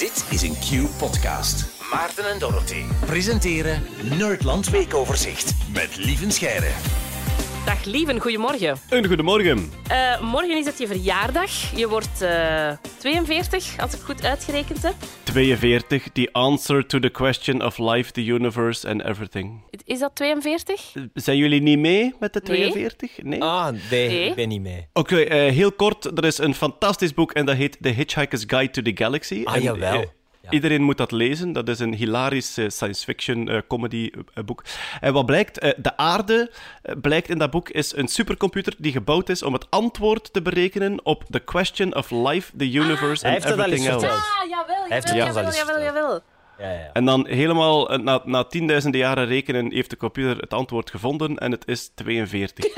Dit is een Q-podcast. Maarten en Dorothy presenteren Nerdland Weekoverzicht met Lieven Scheire. Dag Lieven, goedemorgen. Een goedemorgen. Uh, morgen is het je verjaardag. Je wordt uh, 42, als ik goed uitgerekend heb. 42, the answer to the question of life, the universe and everything. Is dat 42? Zijn jullie niet mee met de 42? Nee? Ah, nee, nee. ik ben niet mee. Oké, okay, uh, heel kort. Er is een fantastisch boek en dat heet The Hitchhiker's Guide to the Galaxy. Ah, en, jawel. Iedereen moet dat lezen. Dat is een hilarisch uh, science fiction uh, comedy uh, boek. En wat blijkt, de aarde blijkt in dat boek is een supercomputer die gebouwd is om het antwoord te berekenen op the question of life, the universe ah, and everything else. Ah, jawel, jawel, jawel, jawel, jawel. Ja, ja. En dan helemaal na, na tienduizenden jaren rekenen heeft de computer het antwoord gevonden en het is 42.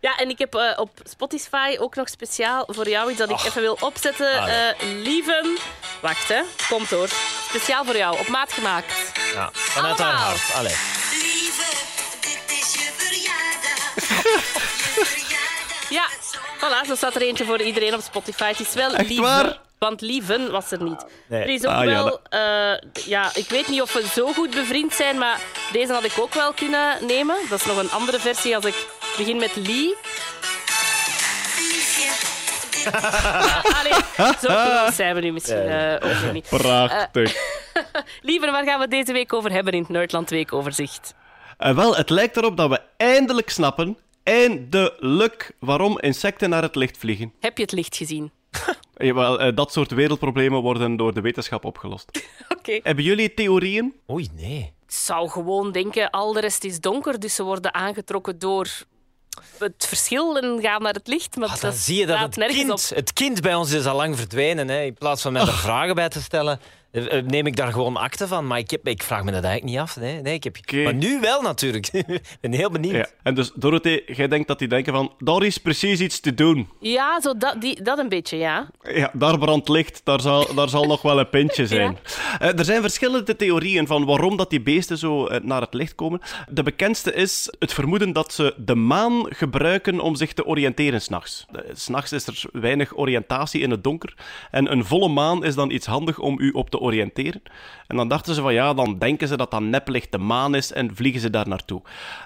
ja, en ik heb uh, op Spotify ook nog speciaal voor jou iets dat ik even wil opzetten. Uh, lieven. Wacht, hè. Komt hoor. Speciaal voor jou. Op maat gemaakt. Ja, vanuit haar hart. Allee. Lieve, dit is je verjaardag. ja, voilà. Zo staat er eentje voor iedereen op Spotify. Het is wel Echt lieve. Waar? Want Lieven was er niet. Nee. Er is ook ah, wel... Ja, uh, ja, ik weet niet of we zo goed bevriend zijn, maar deze had ik ook wel kunnen nemen. Dat is nog een andere versie als ik begin met Lee. Allee, zo goed zijn we nu misschien uh, ook niet. Prachtig. Uh, Liever, waar gaan we deze week over hebben in het Nerdland Weekoverzicht? Uh, wel, het lijkt erop dat we eindelijk snappen, eindelijk, waarom insecten naar het licht vliegen. Heb je het licht gezien? Jawel, uh, dat soort wereldproblemen worden door de wetenschap opgelost. Oké. Hebben jullie theorieën? Oei, nee. Ik zou gewoon denken, al de rest is donker, dus ze worden aangetrokken door het verschil en gaan naar het licht. Maar ah, dan zie je dat het kind, het kind bij ons is al lang verdwenen. Hè. In plaats van met er vragen bij te stellen, neem ik daar gewoon akte van. Maar ik, heb, ik vraag me dat eigenlijk niet af. Nee, nee, ik heb... Maar nu wel natuurlijk. Ik ben heel benieuwd. Ja. En dus, Dorothee, jij denkt dat die denken van... Daar is precies iets te doen. Ja, zo dat, die, dat een beetje, ja. Ja, daar brandt licht. Daar zal, daar zal nog wel een pintje zijn. Uh, er zijn verschillende theorieën van waarom dat die beesten zo naar het licht komen. De bekendste is het vermoeden dat ze de maan gebruiken om zich te oriënteren s'nachts. S'nachts is er weinig oriëntatie in het donker. En een volle maan is dan iets handig om u op te oriënteren. En dan dachten ze van ja, dan denken ze dat dat neplicht de maan is en vliegen ze daar naartoe.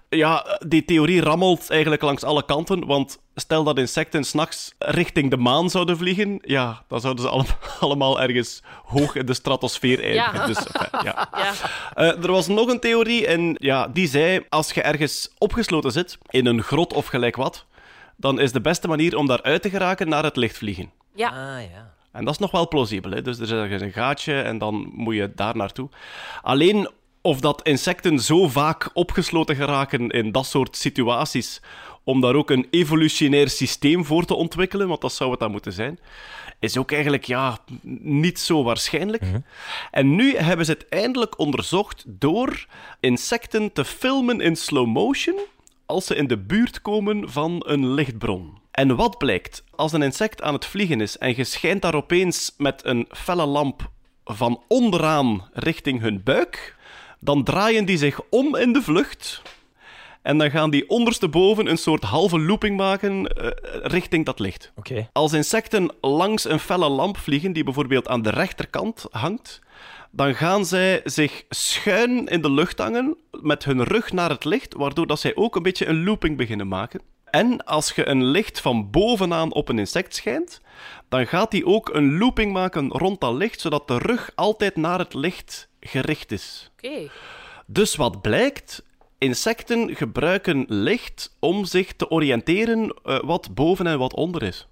Ja, die theorie rammelt eigenlijk langs alle kanten, want stel dat insecten s'nachts richting de maan zouden vliegen, ja, dan zouden ze allemaal ergens hoog in de stratosfeer eindigen. Ja. Dus, ja. ja. Uh, er was nog een theorie en ja, die zei, als je ergens opgesloten zit, in een grot of gelijk wat, dan is de beste manier om daaruit te geraken naar het licht vliegen. Ja. Ah, ja. En dat is nog wel plausibel. Hè? Dus er is ergens een gaatje en dan moet je daar naartoe. Alleen of dat insecten zo vaak opgesloten geraken in dat soort situaties, om daar ook een evolutionair systeem voor te ontwikkelen, want dat zou het dan moeten zijn, is ook eigenlijk ja, niet zo waarschijnlijk. Mhm. En nu hebben ze het eindelijk onderzocht door insecten te filmen in slow motion als ze in de buurt komen van een lichtbron. En wat blijkt? Als een insect aan het vliegen is en je schijnt daar opeens met een felle lamp van onderaan richting hun buik, dan draaien die zich om in de vlucht. En dan gaan die ondersteboven een soort halve looping maken uh, richting dat licht. Okay. Als insecten langs een felle lamp vliegen, die bijvoorbeeld aan de rechterkant hangt, dan gaan zij zich schuin in de lucht hangen met hun rug naar het licht, waardoor dat zij ook een beetje een looping beginnen maken. En als je een licht van bovenaan op een insect schijnt, dan gaat die ook een looping maken rond dat licht, zodat de rug altijd naar het licht gericht is. Oké. Dus wat blijkt, insecten gebruiken licht om zich te oriënteren uh, wat boven en wat onder is.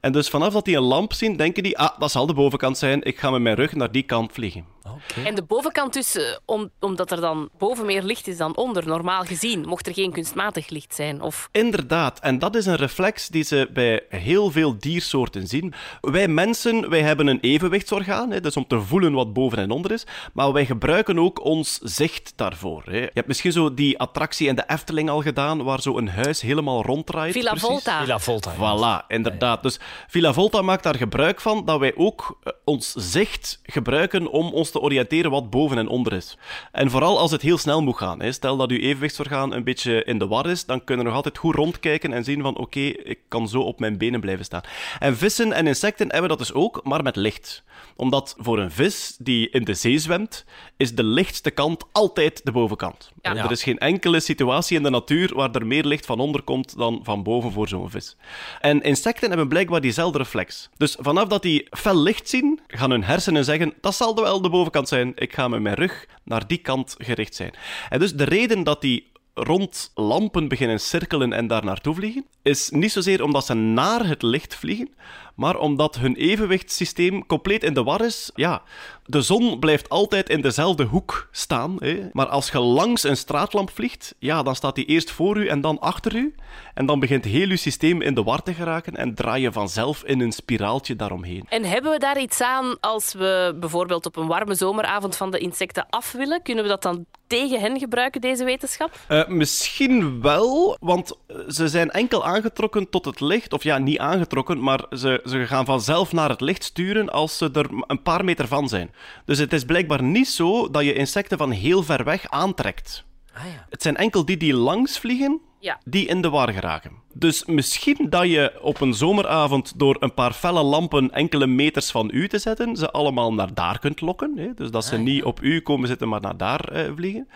En dus vanaf dat die een lamp zien, denken die, ah, dat zal de bovenkant zijn, ik ga met mijn rug naar die kant vliegen. Okay. En de bovenkant dus, eh, om, omdat er dan boven meer licht is dan onder, normaal gezien, mocht er geen kunstmatig licht zijn? Of... Inderdaad, en dat is een reflex die ze bij heel veel diersoorten zien. Wij mensen, wij hebben een evenwichtsorgaan, hè, dus om te voelen wat boven en onder is, maar wij gebruiken ook ons zicht daarvoor. Hè. Je hebt misschien zo die attractie in de Efteling al gedaan, waar zo een huis helemaal ronddraait. Villa Volta. Villa Volta. Voilà, inderdaad. Inderdaad. Dus Villa Volta maakt daar gebruik van dat wij ook eh, ons zicht gebruiken om ons te oriënteren wat boven en onder is. En vooral als het heel snel moet gaan. Hè. Stel dat uw evenwichtsorgaan een beetje in de war is, dan kunnen we nog altijd goed rondkijken en zien van oké, ik kan zo op mijn benen blijven staan. En vissen en insecten hebben dat dus ook, maar met licht omdat voor een vis die in de zee zwemt, is de lichtste kant altijd de bovenkant. Er is geen enkele situatie in de natuur waar er meer licht van onder komt dan van boven voor zo'n vis. En insecten hebben blijkbaar diezelfde reflex. Dus vanaf dat die fel licht zien, gaan hun hersenen zeggen: dat zal wel de bovenkant zijn. Ik ga met mijn rug naar die kant gericht zijn. En dus de reden dat die rond lampen beginnen cirkelen en daar naartoe vliegen, is niet zozeer omdat ze naar het licht vliegen, maar omdat hun evenwichtssysteem compleet in de war is. Ja, de zon blijft altijd in dezelfde hoek staan. Hè? Maar als je langs een straatlamp vliegt, ja, dan staat die eerst voor u en dan achter u. En dan begint heel uw systeem in de war te geraken en draai je vanzelf in een spiraaltje daaromheen. En hebben we daar iets aan als we bijvoorbeeld op een warme zomeravond van de insecten af willen? Kunnen we dat dan tegen hen gebruiken, deze wetenschap? Uh, misschien wel, want ze zijn enkel aangetrokken tot het licht. Of ja, niet aangetrokken, maar ze, ze gaan vanzelf naar het licht sturen als ze er een paar meter van zijn. Dus het is blijkbaar niet zo dat je insecten van heel ver weg aantrekt. Ah, ja. Het zijn enkel die die langs vliegen, ja. die in de war geraken. Dus misschien dat je op een zomeravond door een paar felle lampen enkele meters van u te zetten, ze allemaal naar daar kunt lokken. Hè? Dus dat ze ah, niet op u komen zitten, maar naar daar eh, vliegen.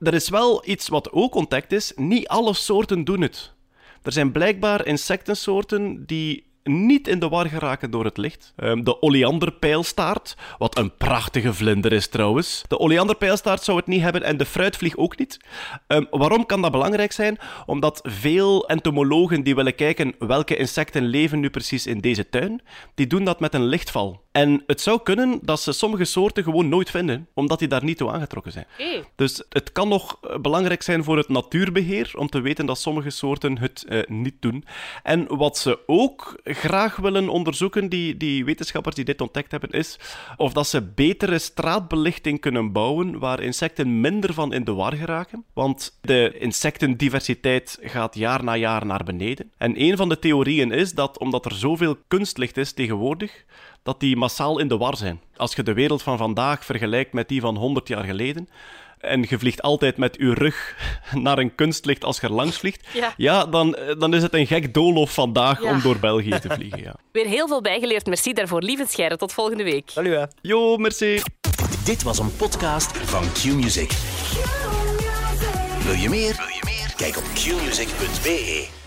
Er is wel iets wat ook ontdekt is: niet alle soorten doen het. Er zijn blijkbaar insectensoorten die niet in de war geraken door het licht. Ehm, de oleanderpijlstaart, wat een prachtige vlinder is trouwens. De oleanderpijlstaart zou het niet hebben en de fruitvlieg ook niet. Um, waarom kan dat belangrijk zijn? Omdat veel entomologen die willen kijken welke insecten leven nu precies in deze tuin, die doen dat met een lichtval. En het zou kunnen dat ze sommige soorten gewoon nooit vinden, omdat die daar niet toe aangetrokken zijn. Dus het kan nog eh, belangrijk zijn voor het natuurbeheer om te weten dat sommige soorten het uh, niet doen. En wat ze ook graag willen onderzoeken, die, die wetenschappers die dit ontdekt hebben, is of dat ze betere straatbelichting kunnen bouwen waar insecten minder van in de war geraken. Want de insectendiversiteit gaat jaar na jaar naar beneden. En een van de theorieën is dat omdat er zoveel kunstlicht is tegenwoordig, dat die massaal in de war zijn. Als je de wereld van vandaag vergelijkt met die van 100 jaar geleden, en je vliegt altijd met je rug naar een kunstlicht als je er langs vliegt, ja, dan, dan is het een gek doolhof vandaag om door België te vliegen. Ja. Weer heel veel bijgeleerd. Merci daarvoor, lieve Scheire. Tot volgende week. Salut. Jo, merci. Dit was een podcast van Q-Music. Wil je meer? Wil je meer? Kijk op qmusic.be.